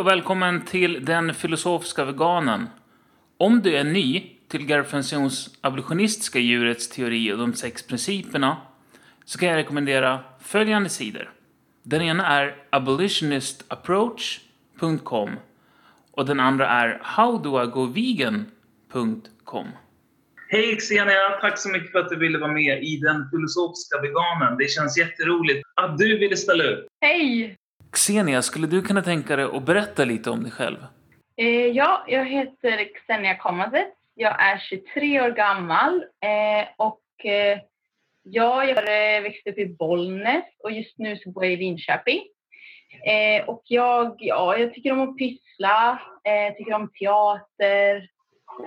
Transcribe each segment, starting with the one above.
Och välkommen till Den filosofiska veganen. Om du är ny till Garfuncions abolitionistiska djurets teori och de sex principerna så kan jag rekommendera följande sidor. Den ena är abolitionistapproach.com och den andra är howdoigovegan.com. Hej Xenia! Tack så mycket för att du ville vara med i Den filosofiska veganen. Det känns jätteroligt att du ville ställa upp. Hej! Xenia, skulle du kunna tänka dig att berätta lite om dig själv? Eh, ja, jag heter Xenia Komazet. Jag är 23 år gammal eh, och eh, ja, jag har eh, växt upp i Bollnäs och just nu så bor jag i Linköping. Eh, och jag, ja, jag tycker om att pyssla, eh, tycker om teater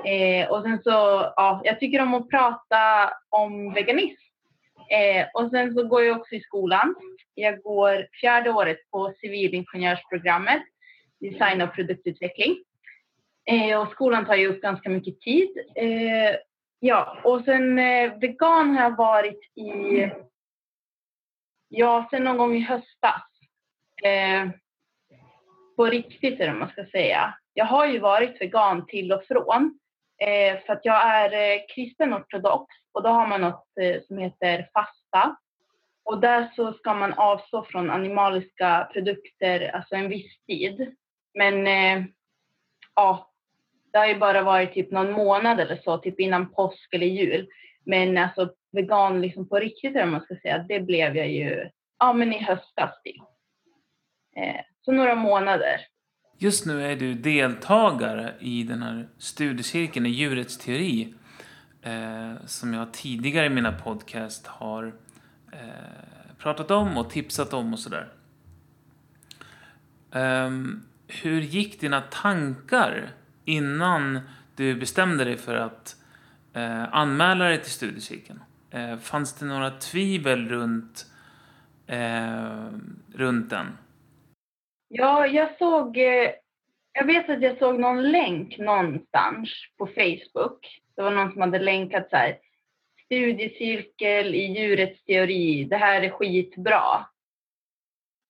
eh, och sen så, ja, jag tycker om att prata om veganism. Eh, och sen så går jag också i skolan. Jag går fjärde året på civilingenjörsprogrammet, design och produktutveckling. Eh, och skolan tar ju upp ganska mycket tid. Eh, ja, och sen eh, vegan har jag varit i, ja, sen någon gång i höstas. Eh, på riktigt är det man ska säga. Jag har ju varit vegan till och från. Eh, för att jag är eh, kristen ortodox och då har man något eh, som heter fasta. Och där så ska man avstå från animaliska produkter alltså en viss tid. Men eh, ja, det har ju bara varit typ någon månad eller så, typ innan påsk eller jul. Men alltså vegan liksom på riktigt om man ska säga, det blev jag ju ja, men i höstas typ. Eh, så några månader. Just nu är du deltagare i den här studiecirkeln i djurets teori eh, som jag tidigare i mina podcast har eh, pratat om och tipsat om och sådär. Um, hur gick dina tankar innan du bestämde dig för att eh, anmäla dig till studiecirkeln? Eh, fanns det några tvivel runt, eh, runt den? Ja, jag såg, eh, jag vet att jag såg någon länk någonstans på Facebook. Det var någon som hade länkat så här, studiecirkel i djurets teori, det här är skitbra.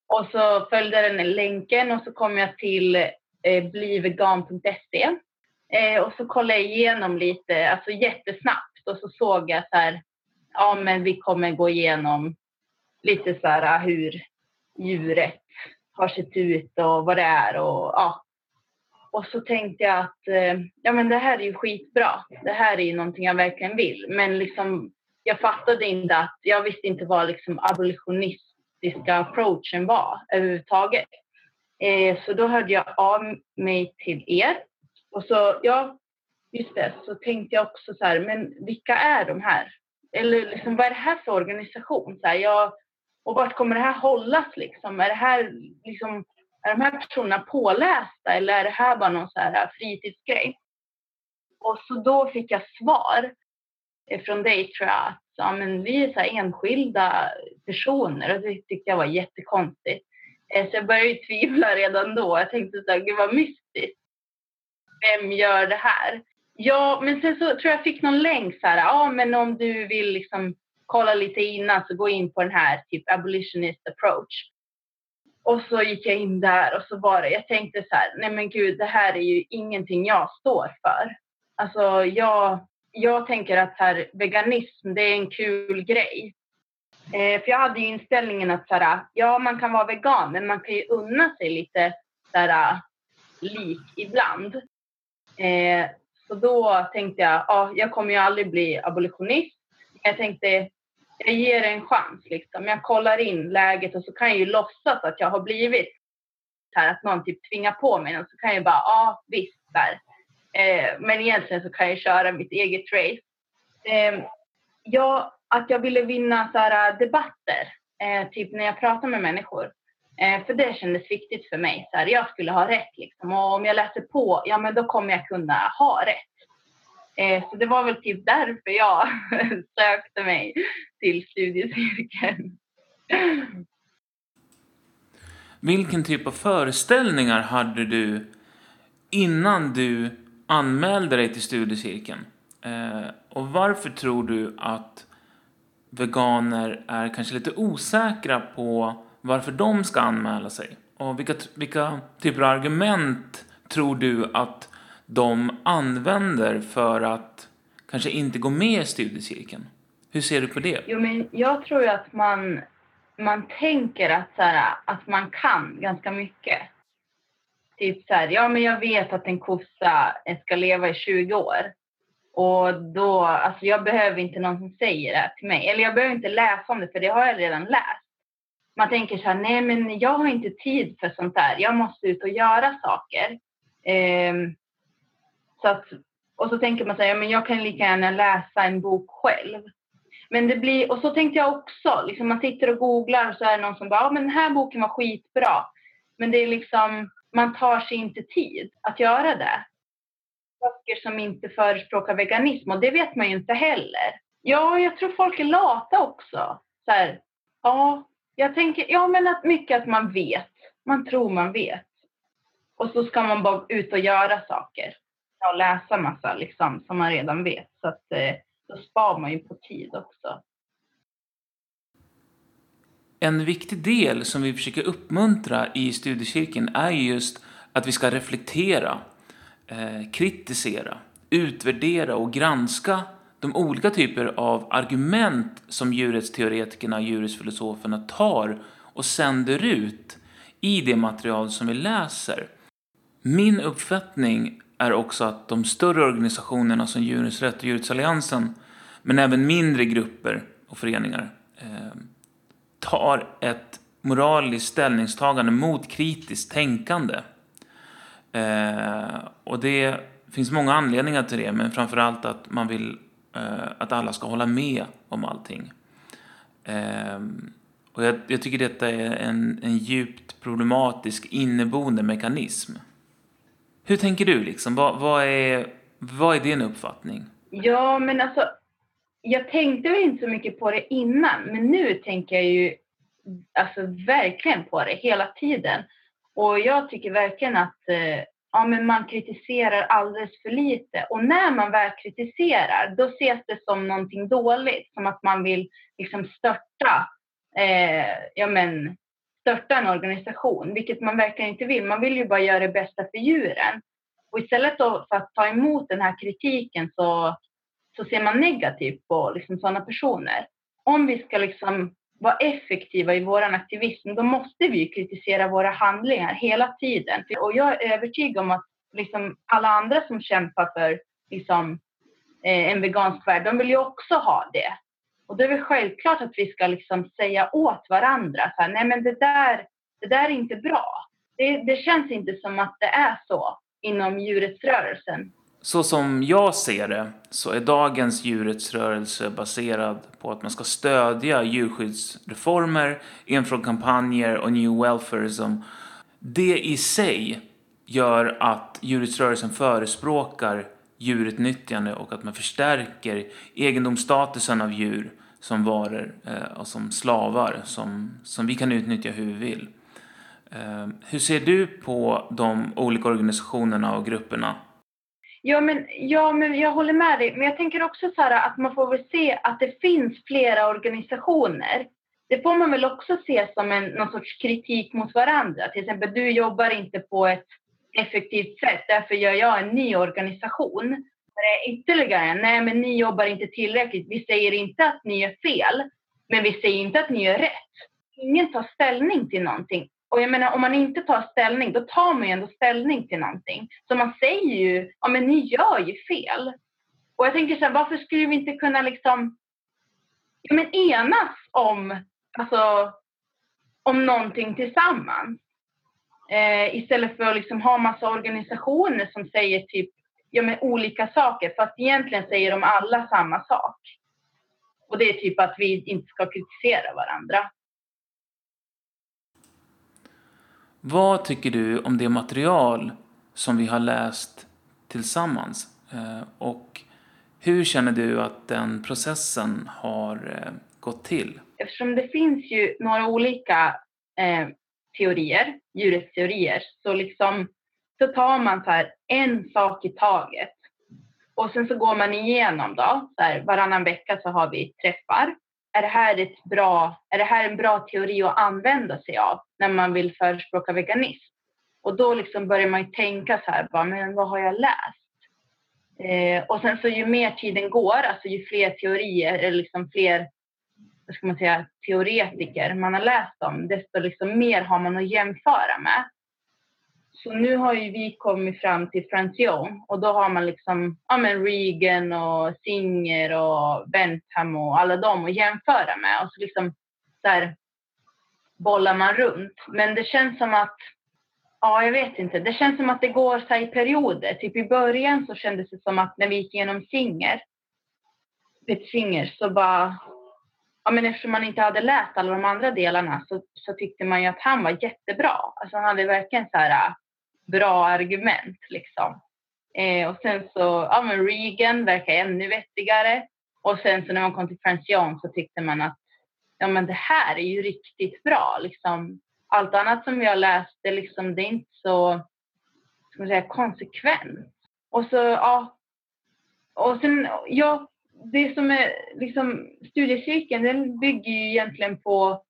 Och så följde den länken och så kom jag till eh, blivegan.se eh, och så kollade jag igenom lite, alltså jättesnabbt och så såg jag så här, ja men vi kommer gå igenom lite så här hur djuret har sett ut och vad det är och ja. Och så tänkte jag att eh, ja men det här är ju skitbra. Det här är ju någonting jag verkligen vill. Men liksom jag fattade inte att, jag visste inte vad liksom abolitionistiska approachen var överhuvudtaget. Eh, så då hörde jag av mig till er. Och så, ja, just det, så tänkte jag också så här, men vilka är de här? Eller liksom, vad är det här för organisation? Så här, jag, och vart kommer det här hållas liksom? Är det här liksom, är de här personerna pålästa eller är det här bara någon så här äh, fritidsgrej? Och så då fick jag svar från dig tror jag att ja, men vi är så enskilda personer och det tyckte jag var jättekonstigt. Eh, så jag började ju tvivla redan då. Jag tänkte så här, gud vad mystiskt. Vem gör det här? Ja, men sen så tror jag fick någon länk så här, ja men om du vill liksom kolla lite innan så gå in på den här typ abolitionist approach. Och så gick jag in där och så var det, jag tänkte så här, nej men gud det här är ju ingenting jag står för. Alltså jag, jag tänker att här, veganism det är en kul grej. Eh, för jag hade ju inställningen att så här, ja man kan vara vegan men man kan ju unna sig lite så här, lik ibland. Eh, så då tänkte jag, ja jag kommer ju aldrig bli abolitionist. Jag tänkte, jag ger det en chans liksom. Jag kollar in läget och så kan jag ju låtsas att jag har blivit här, att någon typ tvingar på mig och så kan jag bara, ja visst där. Eh, men egentligen så kan jag köra mitt eget race. Eh, ja, att jag ville vinna så här, äh, debatter, eh, typ när jag pratar med människor. Eh, för det kändes viktigt för mig. Så här, jag skulle ha rätt liksom. Och om jag läser på, ja men då kommer jag kunna ha rätt. Eh, så det var väl typ därför jag sökte mig till studiecirkeln. Vilken typ av föreställningar hade du innan du anmälde dig till studiecirkeln? Eh, och varför tror du att veganer är kanske lite osäkra på varför de ska anmäla sig? Och vilka, vilka typer av argument tror du att de använder för att kanske inte gå med i studiecirkeln? Hur ser du på det? Jo, men jag tror ju att man, man tänker att, så här, att man kan ganska mycket. Typ så här, ja men jag vet att en kossa ska leva i 20 år. Och då, alltså jag behöver inte någon som säger det till mig. Eller jag behöver inte läsa om det, för det har jag redan läst. Man tänker så här, nej men jag har inte tid för sånt där. Jag måste ut och göra saker. Um, så att, och så tänker man sig, ja, men jag kan lika gärna läsa en bok själv. Men det blir, och så tänkte jag också, liksom man sitter och googlar och så är det någon som bara, ja men den här boken var skitbra. Men det är liksom, man tar sig inte tid att göra det. Böcker som inte förespråkar veganism och det vet man ju inte heller. Ja, jag tror folk är lata också. Så här, ja, jag tänker, ja men att mycket att man vet. Man tror man vet. Och så ska man bara ut och göra saker. Och läsa massa liksom som man redan vet. Så att eh, då spar man ju på tid också. En viktig del som vi försöker uppmuntra i studiecirkeln är just att vi ska reflektera, eh, kritisera, utvärdera och granska de olika typer av argument som djurrättsteoretikerna och djurrättsfilosoferna tar och sänder ut i det material som vi läser. Min uppfattning är också att de större organisationerna som Djurens Rätt och Djurrättsalliansen, men även mindre grupper och föreningar, eh, tar ett moraliskt ställningstagande mot kritiskt tänkande. Eh, och det finns många anledningar till det, men framförallt att man vill eh, att alla ska hålla med om allting. Eh, och jag, jag, tycker detta är en, en djupt problematisk inneboende mekanism. Hur tänker du liksom? Vad, vad, är, vad är din uppfattning? Ja, men alltså jag tänkte väl inte så mycket på det innan, men nu tänker jag ju alltså verkligen på det hela tiden. Och jag tycker verkligen att eh, ja, men man kritiserar alldeles för lite. Och när man väl kritiserar, då ses det som någonting dåligt. Som att man vill liksom störta, eh, ja, men, störta en organisation, vilket man verkligen inte vill. Man vill ju bara göra det bästa för djuren. Och istället för att ta emot den här kritiken så, så ser man negativt på liksom sådana personer. Om vi ska liksom vara effektiva i vår aktivism, då måste vi kritisera våra handlingar hela tiden. Och jag är övertygad om att liksom alla andra som kämpar för liksom, eh, en vegansk värld, de vill ju också ha det. Och det är väl självklart att vi ska liksom säga åt varandra, så här, nej men det där, det där är inte bra. Det, det känns inte som att det är så inom djurrättsrörelsen. Så som jag ser det så är dagens djurrättsrörelse baserad på att man ska stödja djurskyddsreformer, enfrågekampanjer och new welfareism. Det i sig gör att djurrättsrörelsen förespråkar djurutnyttjande och att man förstärker egendomsstatusen av djur som varor eh, och som slavar som, som vi kan utnyttja hur vi vill. Eh, hur ser du på de olika organisationerna och grupperna Ja men, ja, men jag håller med dig. Men jag tänker också så här att man får väl se att det finns flera organisationer. Det får man väl också se som en, någon sorts kritik mot varandra. Till exempel, du jobbar inte på ett effektivt sätt, därför gör jag en ny organisation. Det är ytterligare, nej men ni jobbar inte tillräckligt. Vi säger inte att ni gör fel, men vi säger inte att ni gör rätt. Ingen tar ställning till någonting. Och jag menar, om man inte tar ställning, då tar man ju ändå ställning till någonting. Så man säger ju, ja men ni gör ju fel. Och jag tänker så här, varför skulle vi inte kunna liksom, ja men enas om, alltså, om någonting tillsammans? Eh, istället för att liksom ha massa organisationer som säger typ, ja men olika saker, fast egentligen säger de alla samma sak. Och det är typ att vi inte ska kritisera varandra. Vad tycker du om det material som vi har läst tillsammans? Eh, och hur känner du att den processen har eh, gått till? Eftersom det finns ju några olika eh, teorier, djurrättsteorier, så, liksom, så tar man så här, en sak i taget. Och sen så går man igenom då, så här, varannan vecka så har vi träffar är det här ett bra, är det här en bra teori att använda sig av när man vill förespråka veganism? Och då liksom börjar man ju tänka så här, bara, men vad har jag läst? Eh, och sen så ju mer tiden går, alltså ju fler teorier eller liksom fler ska man säga, teoretiker man har läst om, desto liksom mer har man att jämföra med. Så nu har ju vi kommit fram till Francion och då har man liksom ja, men Regan och Singer och Bentham och alla dem att jämföra med och så liksom så här bollar man runt. Men det känns som att, ja jag vet inte, det känns som att det går så i perioder. Typ i början så kändes det som att när vi gick igenom Singer, Peter Singer, så bara ja, men eftersom man inte hade läst alla de andra delarna så, så tyckte man ju att han var jättebra. Alltså han hade verkligen så här bra argument liksom. Eh, och sen så, ja men Regan verkar ännu vettigare. Och sen så när man kom till Francion så tyckte man att ja men det här är ju riktigt bra liksom. Allt annat som jag läste liksom, det är inte så ska man säga, konsekvent. Och så, ja. Och sen, jag det som är liksom studiecirkeln, den bygger ju egentligen på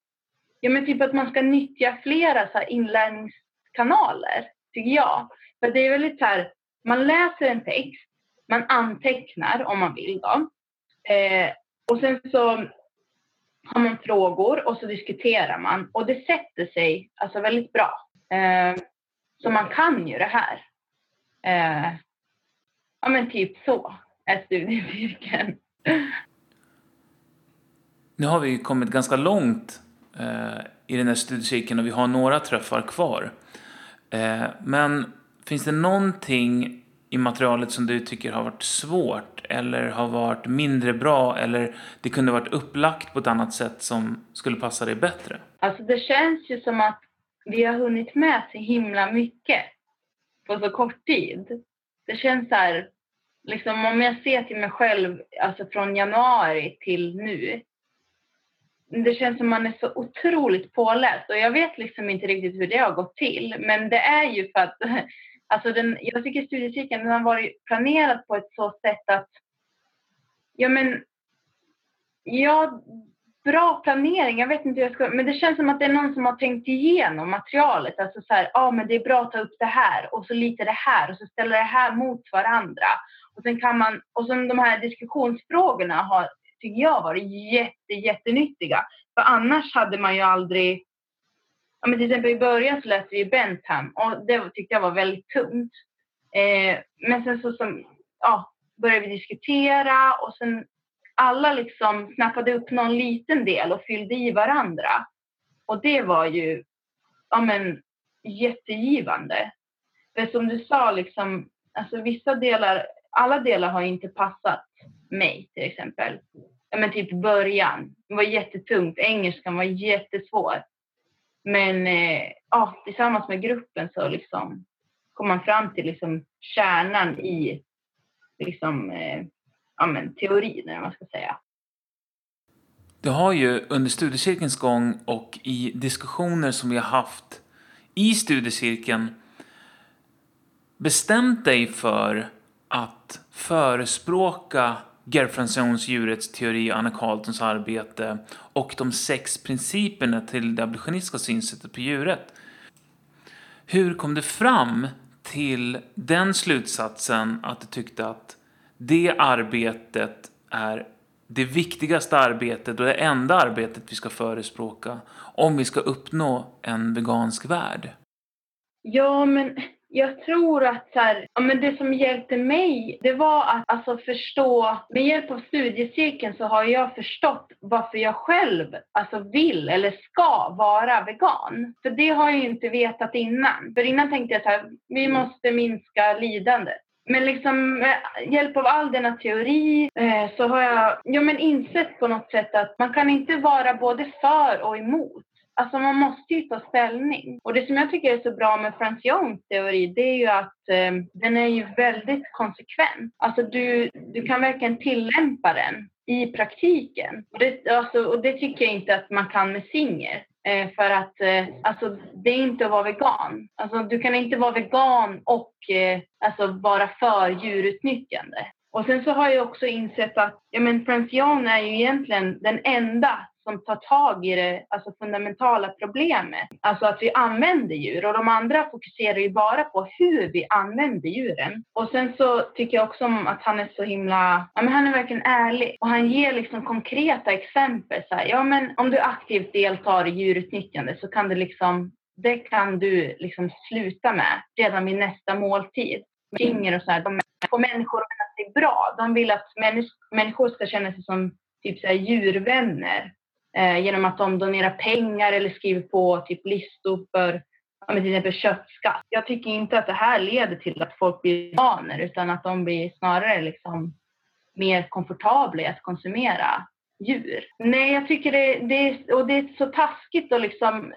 ja, men typ att man ska nyttja flera så här inlärningskanaler tycker jag. För det är väldigt så här, man läser en text, man antecknar om man vill då. Eh, och sen så har man frågor och så diskuterar man och det sätter sig alltså väldigt bra. Eh, så man kan ju det här. Eh, ja men typ så är studiecirkeln. Nu har vi kommit ganska långt eh, i den här studiecirkeln och vi har några träffar kvar. Eh, men finns det någonting i materialet som du tycker har varit svårt eller har varit mindre bra eller det kunde varit upplagt på ett annat sätt som skulle passa dig bättre? Alltså det känns ju som att vi har hunnit med så himla mycket på så kort tid. Det känns så här, liksom om jag ser till mig själv, alltså från januari till nu, det känns som man är så otroligt påläst och jag vet liksom inte riktigt hur det har gått till. Men det är ju för att alltså den, jag tycker studiecirkeln den har varit planerad på ett så sätt att ja men ja, bra planering. Jag vet inte hur jag ska, men det känns som att det är någon som har tänkt igenom materialet. Alltså så här, ja ah, men det är bra att ta upp det här och så lite det här och så ställa det här mot varandra. Och sen kan man, och sen de här diskussionsfrågorna har tycker jag varit jätte, jättenyttiga. För annars hade man ju aldrig... Ja, men till exempel i början så läste vi Bentham och det tyckte jag var väldigt tungt. Eh, men sen så som, ja, började vi diskutera och sen alla liksom snappade upp någon liten del och fyllde i varandra. Och det var ju ja, men, jättegivande. För som du sa, liksom, alltså vissa delar, alla delar har inte passat mig till exempel ja, men typ början. Det var jättetungt. Engelskan var jättesvår. Men eh, ja, tillsammans med gruppen så liksom kom man fram till liksom kärnan i liksom, eh, ja, men teorin, eller man ska säga. Du har ju under studiecirkelns gång och i diskussioner som vi har haft i studiecirkeln bestämt dig för att förespråka Gerfrancions djurets teori och Anna Carltons arbete och de sex principerna till det abolitionistiska synsättet på djuret. Hur kom du fram till den slutsatsen att du tyckte att det arbetet är det viktigaste arbetet och det enda arbetet vi ska förespråka om vi ska uppnå en vegansk värld? Ja, men jag tror att så här, ja, men det som hjälpte mig, det var att alltså, förstå, med hjälp av studiecirkeln så har jag förstått varför jag själv alltså, vill eller ska vara vegan. För det har jag ju inte vetat innan. För innan tänkte jag så här, vi måste minska lidandet. Men liksom med hjälp av all denna teori eh, så har jag ja, men insett på något sätt att man kan inte vara både för och emot. Alltså man måste ju ta ställning. Och det som jag tycker är så bra med Francions teori, det är ju att eh, den är ju väldigt konsekvent. Alltså du, du kan verkligen tillämpa den i praktiken. Och det, alltså, och det tycker jag inte att man kan med Singer. Eh, för att eh, alltså, det är inte att vara vegan. Alltså, du kan inte vara vegan och eh, alltså, vara för djurutnyttjande. Och sen så har jag också insett att ja, men Francione är ju egentligen den enda som tar tag i det alltså fundamentala problemet. Alltså att vi använder djur och de andra fokuserar ju bara på hur vi använder djuren. Och sen så tycker jag också om att han är så himla, ja men han är verkligen ärlig och han ger liksom konkreta exempel. Så här, ja men om du aktivt deltar i djurutnyttjande så kan det liksom det kan du liksom sluta med redan vid nästa måltid. Finger och så här, de får människor att känna sig bra. De vill att människor ska känna sig som typ så här, djurvänner eh, genom att de donerar pengar eller skriver på typ listor för till exempel köttskatt. Jag tycker inte att det här leder till att folk blir veganer utan att de blir snarare liksom mer komfortabla i att konsumera djur. Nej, jag tycker det, det, och det är så taskigt att liksom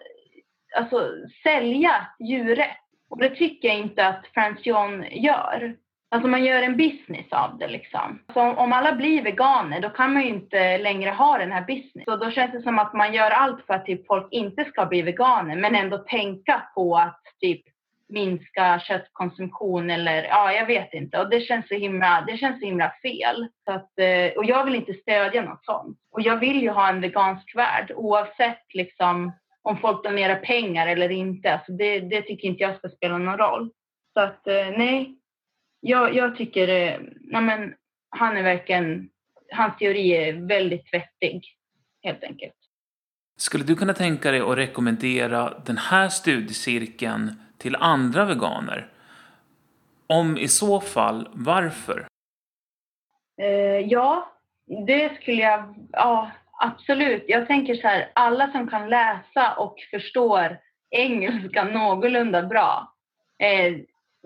alltså, sälja djurrätt. Och det tycker jag inte att Francion gör. Alltså man gör en business av det liksom. Så om alla blir veganer då kan man ju inte längre ha den här business. Så då känns det som att man gör allt för att typ folk inte ska bli veganer men ändå tänka på att typ minska köttkonsumtion eller ja, jag vet inte. Och det känns så himla, det känns så himla fel. Så att, eh, och jag vill inte stödja något sånt. Och jag vill ju ha en vegansk värld oavsett liksom om folk donerar pengar eller inte. Alltså det, det tycker inte jag ska spela någon roll. Så att eh, nej, jag, jag tycker eh, nej men, han är verkligen, hans teori är väldigt vettig helt enkelt. Skulle du kunna tänka dig att rekommendera den här studiecirkeln till andra veganer? Om i så fall, varför? Eh, ja, det skulle jag... Ja, absolut. Jag tänker så här, alla som kan läsa och förstår engelska någorlunda bra, eh,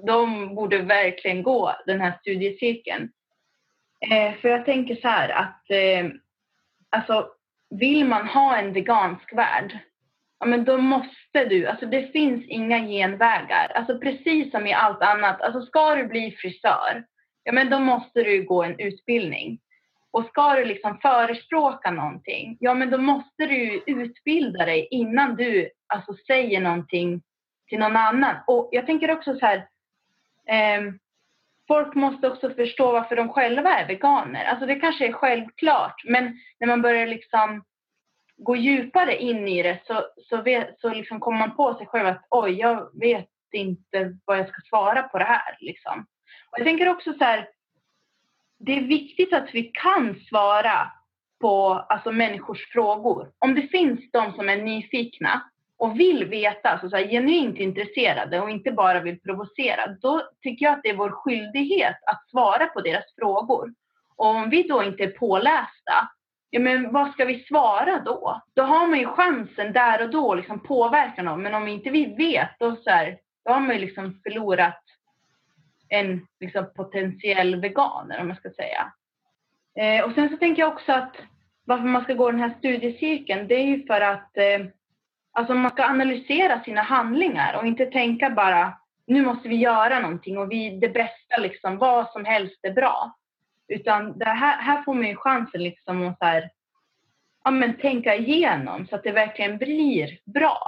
de borde verkligen gå den här studiecirkeln. Eh, för jag tänker så här att eh, alltså, vill man ha en vegansk värld, ja men då måste du, alltså det finns inga genvägar. Alltså precis som i allt annat, alltså ska du bli frisör, ja men då måste du gå en utbildning. Och ska du liksom förespråka någonting, ja men då måste du utbilda dig innan du alltså säger någonting till någon annan. Och jag tänker också så här, eh, folk måste också förstå varför de själva är veganer. Alltså det kanske är självklart, men när man börjar liksom gå djupare in i det så, så, vet, så liksom kommer man på sig själv att oj, jag vet inte vad jag ska svara på det här. Liksom. Och jag tänker också så här, det är viktigt att vi kan svara på alltså, människors frågor. Om det finns de som är nyfikna och vill veta, alltså så här, genuint intresserade och inte bara vill provocera, då tycker jag att det är vår skyldighet att svara på deras frågor. Och om vi då inte är pålästa, ja men vad ska vi svara då? Då har man ju chansen där och då att liksom påverka någon, men om inte vi vet, då, så här, då har man ju liksom förlorat en liksom potentiell vegan. om man ska säga. Eh, och sen så tänker jag också att varför man ska gå den här studiecirkeln, det är ju för att eh, Alltså man ska analysera sina handlingar och inte tänka bara nu måste vi göra någonting och vi, det bästa, liksom, vad som helst är bra. Utan det här, här får man ju chansen liksom att så här, ja, men tänka igenom så att det verkligen blir bra.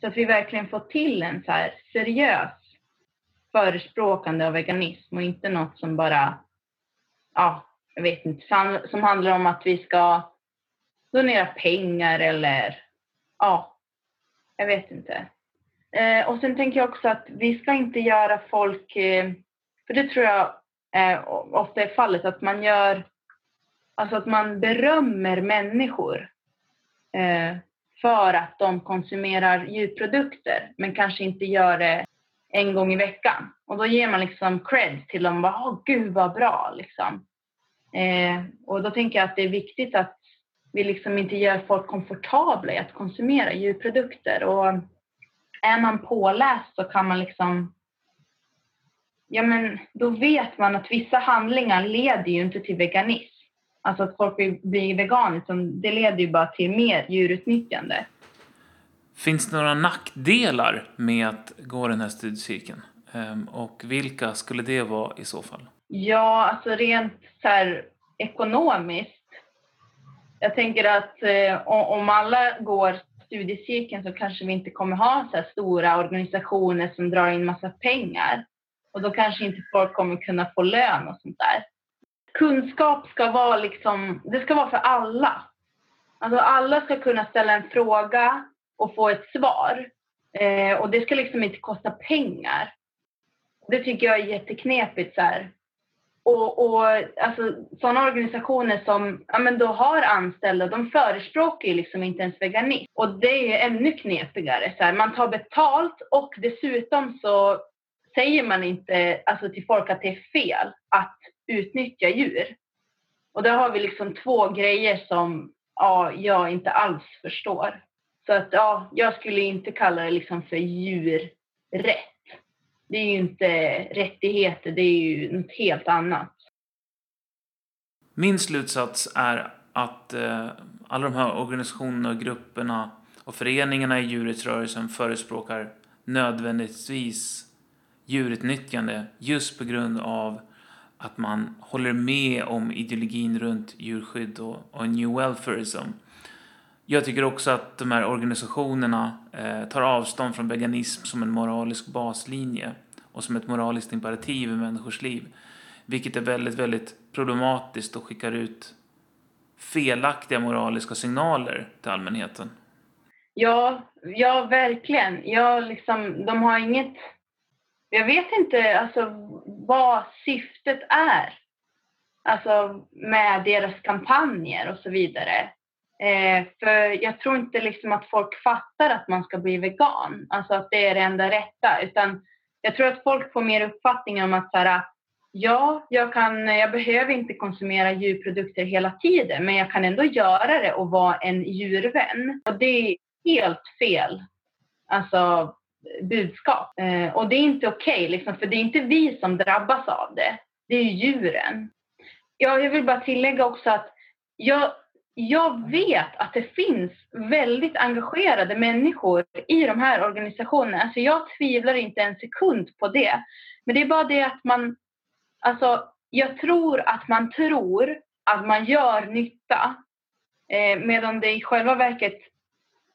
Så att vi verkligen får till en så här seriös förespråkande av veganism och inte något som bara, ja, jag vet inte, som handlar om att vi ska donera pengar eller ja, jag vet inte. Eh, och sen tänker jag också att vi ska inte göra folk, eh, för det tror jag eh, ofta är fallet, att man gör, alltså att man berömmer människor eh, för att de konsumerar djurprodukter, men kanske inte gör det en gång i veckan. Och då ger man liksom cred till dem, bara, oh, gud vad bra liksom. Eh, och då tänker jag att det är viktigt att vi liksom inte gör folk komfortabla i att konsumera djurprodukter. Och är man påläst så kan man liksom Ja men då vet man att vissa handlingar leder ju inte till veganism. Alltså att folk blir veganer, det leder ju bara till mer djurutnyttjande. Finns det några nackdelar med att gå den här studiecirkeln? Ehm, och vilka skulle det vara i så fall? Ja, alltså rent så här, ekonomiskt jag tänker att eh, om alla går studiecirkeln så kanske vi inte kommer ha så här stora organisationer som drar in massa pengar. Och då kanske inte folk kommer kunna få lön och sånt där. kunskap ska vara liksom, det ska vara för alla. Alltså alla ska kunna ställa en fråga och få ett svar. Eh, och det ska liksom inte kosta pengar. Det tycker jag är jätteknepigt. Så här. Och, och alltså, sådana organisationer som ja, men då har anställda, de förespråkar ju liksom inte ens veganism. Och det är ju ännu knepigare. Så här. Man tar betalt och dessutom så säger man inte alltså, till folk att det är fel att utnyttja djur. Och där har vi liksom två grejer som ja, jag inte alls förstår. Så att ja, jag skulle inte kalla det liksom för djurrätt. Det är ju inte rättigheter, det är ju något helt annat. Min slutsats är att eh, alla de här organisationerna, grupperna och föreningarna i djurrättsrörelsen förespråkar nödvändigtvis djurutnyttjande just på grund av att man håller med om ideologin runt djurskydd och, och new welfareism. Jag tycker också att de här organisationerna eh, tar avstånd från veganism som en moralisk baslinje och som ett moraliskt imperativ i människors liv. Vilket är väldigt, väldigt problematiskt och skickar ut felaktiga moraliska signaler till allmänheten. Ja, ja verkligen. Jag liksom, de har inget jag vet inte alltså, vad syftet är alltså, med deras kampanjer och så vidare. Eh, för jag tror inte liksom att folk fattar att man ska bli vegan, alltså att det är det enda rätta. Utan jag tror att folk får mer uppfattning om att så här, ja, jag, kan, jag behöver inte konsumera djurprodukter hela tiden, men jag kan ändå göra det och vara en djurvän. Och det är helt fel. Alltså, budskap. Eh, och det är inte okej, okay, liksom, för det är inte vi som drabbas av det. Det är djuren. Ja, jag vill bara tillägga också att jag, jag vet att det finns väldigt engagerade människor i de här organisationerna. Alltså jag tvivlar inte en sekund på det. Men det är bara det att man... Alltså, jag tror att man tror att man gör nytta eh, medan det i själva verket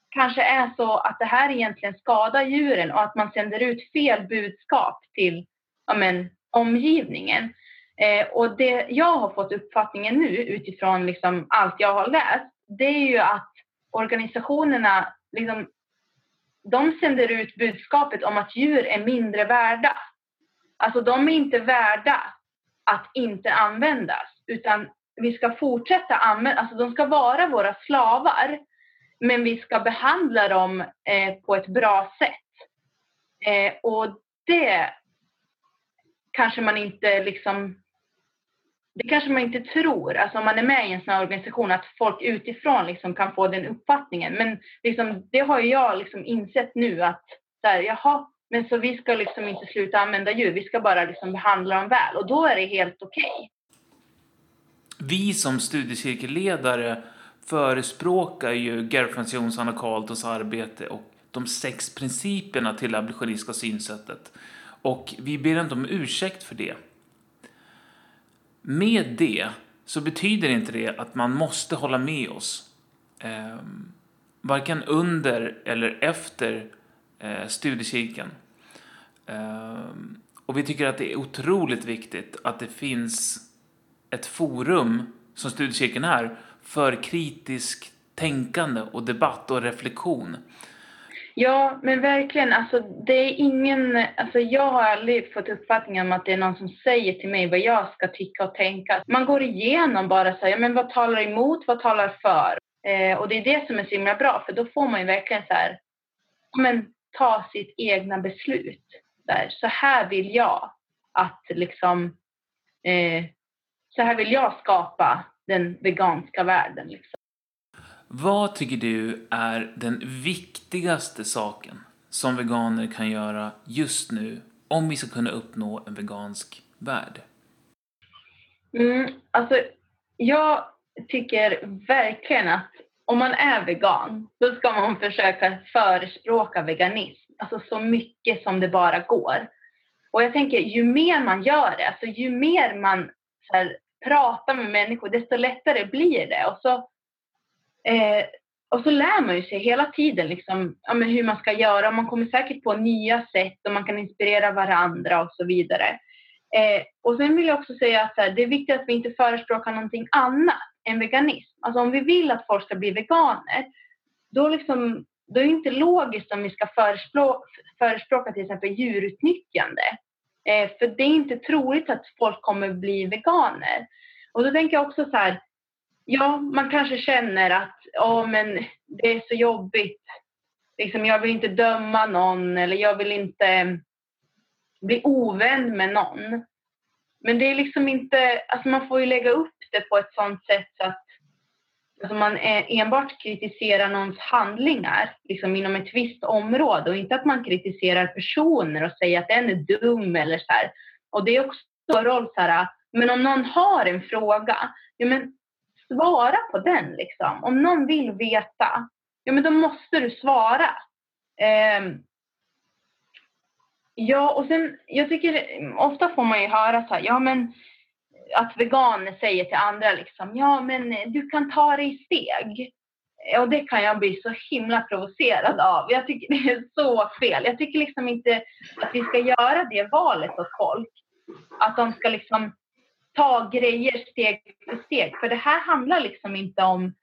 kanske är så att det här egentligen skadar djuren och att man sänder ut fel budskap till ja, men, omgivningen. Eh, och det jag har fått uppfattningen nu utifrån liksom allt jag har läst, det är ju att organisationerna liksom, de sänder ut budskapet om att djur är mindre värda. Alltså de är inte värda att inte användas, utan vi ska fortsätta använda, alltså de ska vara våra slavar men vi ska behandla dem eh, på ett bra sätt. Eh, och det kanske man inte liksom det kanske man inte tror, alltså om man är med i en sån här organisation, att folk utifrån liksom kan få den uppfattningen. Men liksom, det har jag liksom insett nu att så här, jaha, men så vi ska liksom inte sluta använda djur, vi ska bara liksom behandla dem väl och då är det helt okej. Okay. Vi som studiecirkelledare förespråkar ju Gerfrans Jonsson och Carltons arbete och de sex principerna till det abolitionistiska synsättet. Och vi ber inte om ursäkt för det. Med det så betyder inte det att man måste hålla med oss. Eh, varken under eller efter eh, studiecirkeln. Eh, och vi tycker att det är otroligt viktigt att det finns ett forum som studiecirkeln är för kritiskt tänkande och debatt och reflektion. Ja, men verkligen. Alltså, det är ingen, alltså, jag har aldrig fått uppfattningen om att det är någon som säger till mig vad jag ska tycka och tänka. Man går igenom bara så här, men vad talar emot, vad talar för? Eh, och det är det som är så himla bra, för då får man ju verkligen så här, men, ta sitt egna beslut. Där. Så här vill jag att liksom, eh, så här vill jag skapa den veganska världen. Liksom. Vad tycker du är den viktigaste saken som veganer kan göra just nu om vi ska kunna uppnå en vegansk värld? Mm, alltså, jag tycker verkligen att om man är vegan, då ska man försöka förespråka veganism. Alltså så mycket som det bara går. Och jag tänker, ju mer man gör det, alltså ju mer man här, pratar med människor, desto lättare blir det. Och så, eh, och så lär man ju sig hela tiden liksom, ja, men hur man ska göra. Man kommer säkert på nya sätt och man kan inspirera varandra och så vidare. Eh, och sen vill jag också säga att här, det är viktigt att vi inte förespråkar någonting annat än veganism. Alltså om vi vill att folk ska bli veganer, då, liksom, då är det inte logiskt om vi ska förespråka, förespråka till exempel djurutnyttjande. Eh, för det är inte troligt att folk kommer bli veganer. Och då tänker jag också så här, ja, man kanske känner att oh, men det är så jobbigt. Liksom, jag vill inte döma någon eller jag vill inte eh, bli ovän med någon. Men det är liksom inte, alltså man får ju lägga upp det på ett sånt sätt så att alltså man enbart kritiserar någons handlingar liksom inom ett visst område och inte att man kritiserar personer och säger att den är dum eller så här. Och det är också roll så här, men om någon har en fråga, ja men svara på den liksom. Om någon vill veta, ja men då måste du svara. Eh, ja, och sen, jag tycker, ofta får man ju höra så här, ja men att veganer säger till andra liksom, ja men du kan ta dig i steg. Och det kan jag bli så himla provocerad av. Jag tycker det är så fel. Jag tycker liksom inte att vi ska göra det valet åt folk. Att de ska liksom ta grejer steg för steg. För det här handlar liksom inte om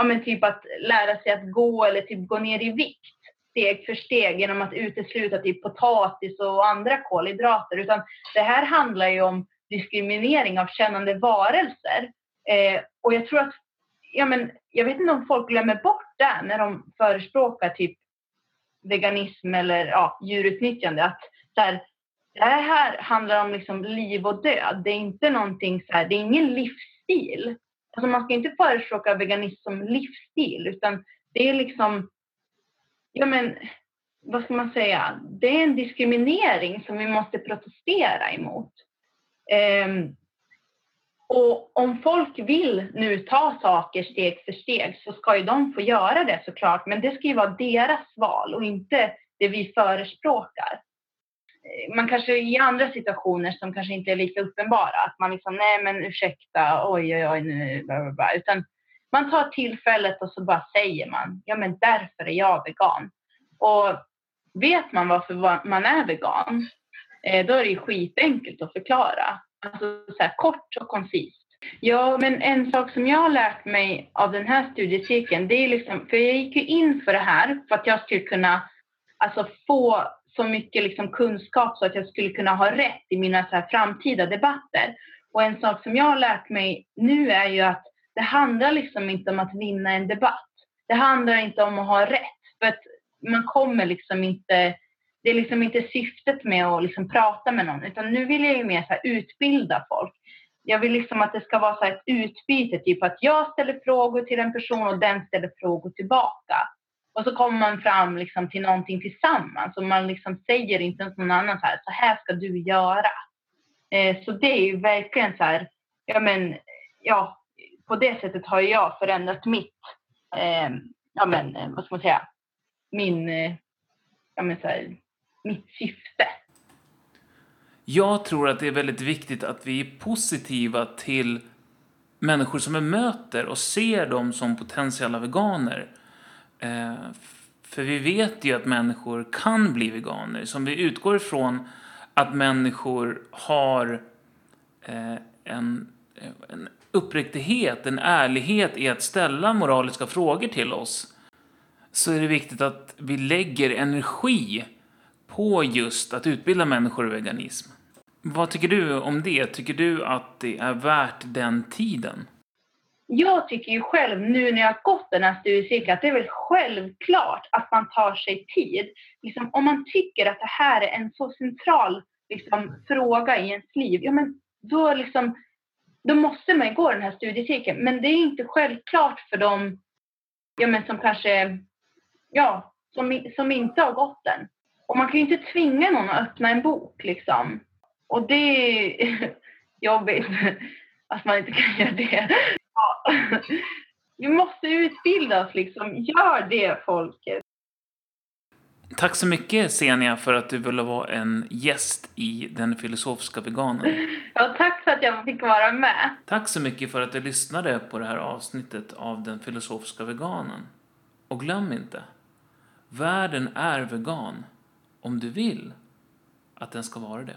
om typ att lära sig att gå eller typ gå ner i vikt steg för steg genom att utesluta typ potatis och andra kolhydrater. Utan det här handlar ju om diskriminering av kännande varelser. Eh, och jag tror att, ja men, jag vet inte om folk glömmer bort det när de förespråkar typ veganism eller ja, djurutnyttjande. Att så här, det här handlar om liksom liv och död. Det är inte någonting så här, det är ingen livsstil. Alltså man ska inte förespråka veganism som livsstil utan det är liksom, ja men vad ska man säga, det är en diskriminering som vi måste protestera emot. Um, och om folk vill nu ta saker steg för steg så ska ju de få göra det såklart, men det ska ju vara deras val och inte det vi förespråkar. Man kanske i andra situationer som kanske inte är lika uppenbara, att man liksom, nej men ursäkta, oj oj oj nu, bla, bla, bla. utan man tar tillfället och så bara säger man, ja men därför är jag vegan. Och vet man varför man är vegan, eh, då är det ju skitenkelt att förklara. Alltså så här, kort och koncist. Ja, men en sak som jag har lärt mig av den här studiecirkeln, det är liksom, för jag gick ju in för det här för att jag skulle kunna alltså, få så mycket liksom kunskap så att jag skulle kunna ha rätt i mina så framtida debatter. Och en sak som jag har lärt mig nu är ju att det handlar liksom inte om att vinna en debatt. Det handlar inte om att ha rätt. För att man kommer liksom inte... Det är liksom inte syftet med att liksom prata med någon. Utan nu vill jag ju mer så utbilda folk. Jag vill liksom att det ska vara så ett utbyte. Typ att jag ställer frågor till en person och den ställer frågor tillbaka. Och så kommer man fram liksom till någonting tillsammans och man liksom säger inte till någon annan så här, så här ska du göra. Eh, så det är ju verkligen så här, ja men, ja, på det sättet har jag förändrat mitt, eh, ja men, eh, vad ska man säga, min, eh, ja men så här, mitt syfte. Jag tror att det är väldigt viktigt att vi är positiva till människor som vi möter och ser dem som potentiella veganer. Eh, för vi vet ju att människor kan bli veganer. Så om vi utgår ifrån att människor har eh, en, eh, en uppriktighet, en ärlighet i att ställa moraliska frågor till oss. Så är det viktigt att vi lägger energi på just att utbilda människor i veganism. Vad tycker du om det? Tycker du att det är värt den tiden? Jag tycker ju själv nu när jag har gått den här studiecirkeln att det är väl självklart att man tar sig tid. Liksom, om man tycker att det här är en så central liksom, fråga i ens liv, ja men då, liksom, då måste man gå den här studiecirkeln. Men det är inte självklart för dem ja, men som kanske ja, som, som inte har gått den. Och man kan ju inte tvinga någon att öppna en bok liksom. Och det är jobbigt att man inte kan göra det. Vi måste utbilda oss liksom. Gör det folket. Tack så mycket Senia för att du ville vara en gäst i Den filosofiska veganen. Ja, tack för att jag fick vara med. Tack så mycket för att du lyssnade på det här avsnittet av Den filosofiska veganen. Och glöm inte, världen är vegan om du vill att den ska vara det.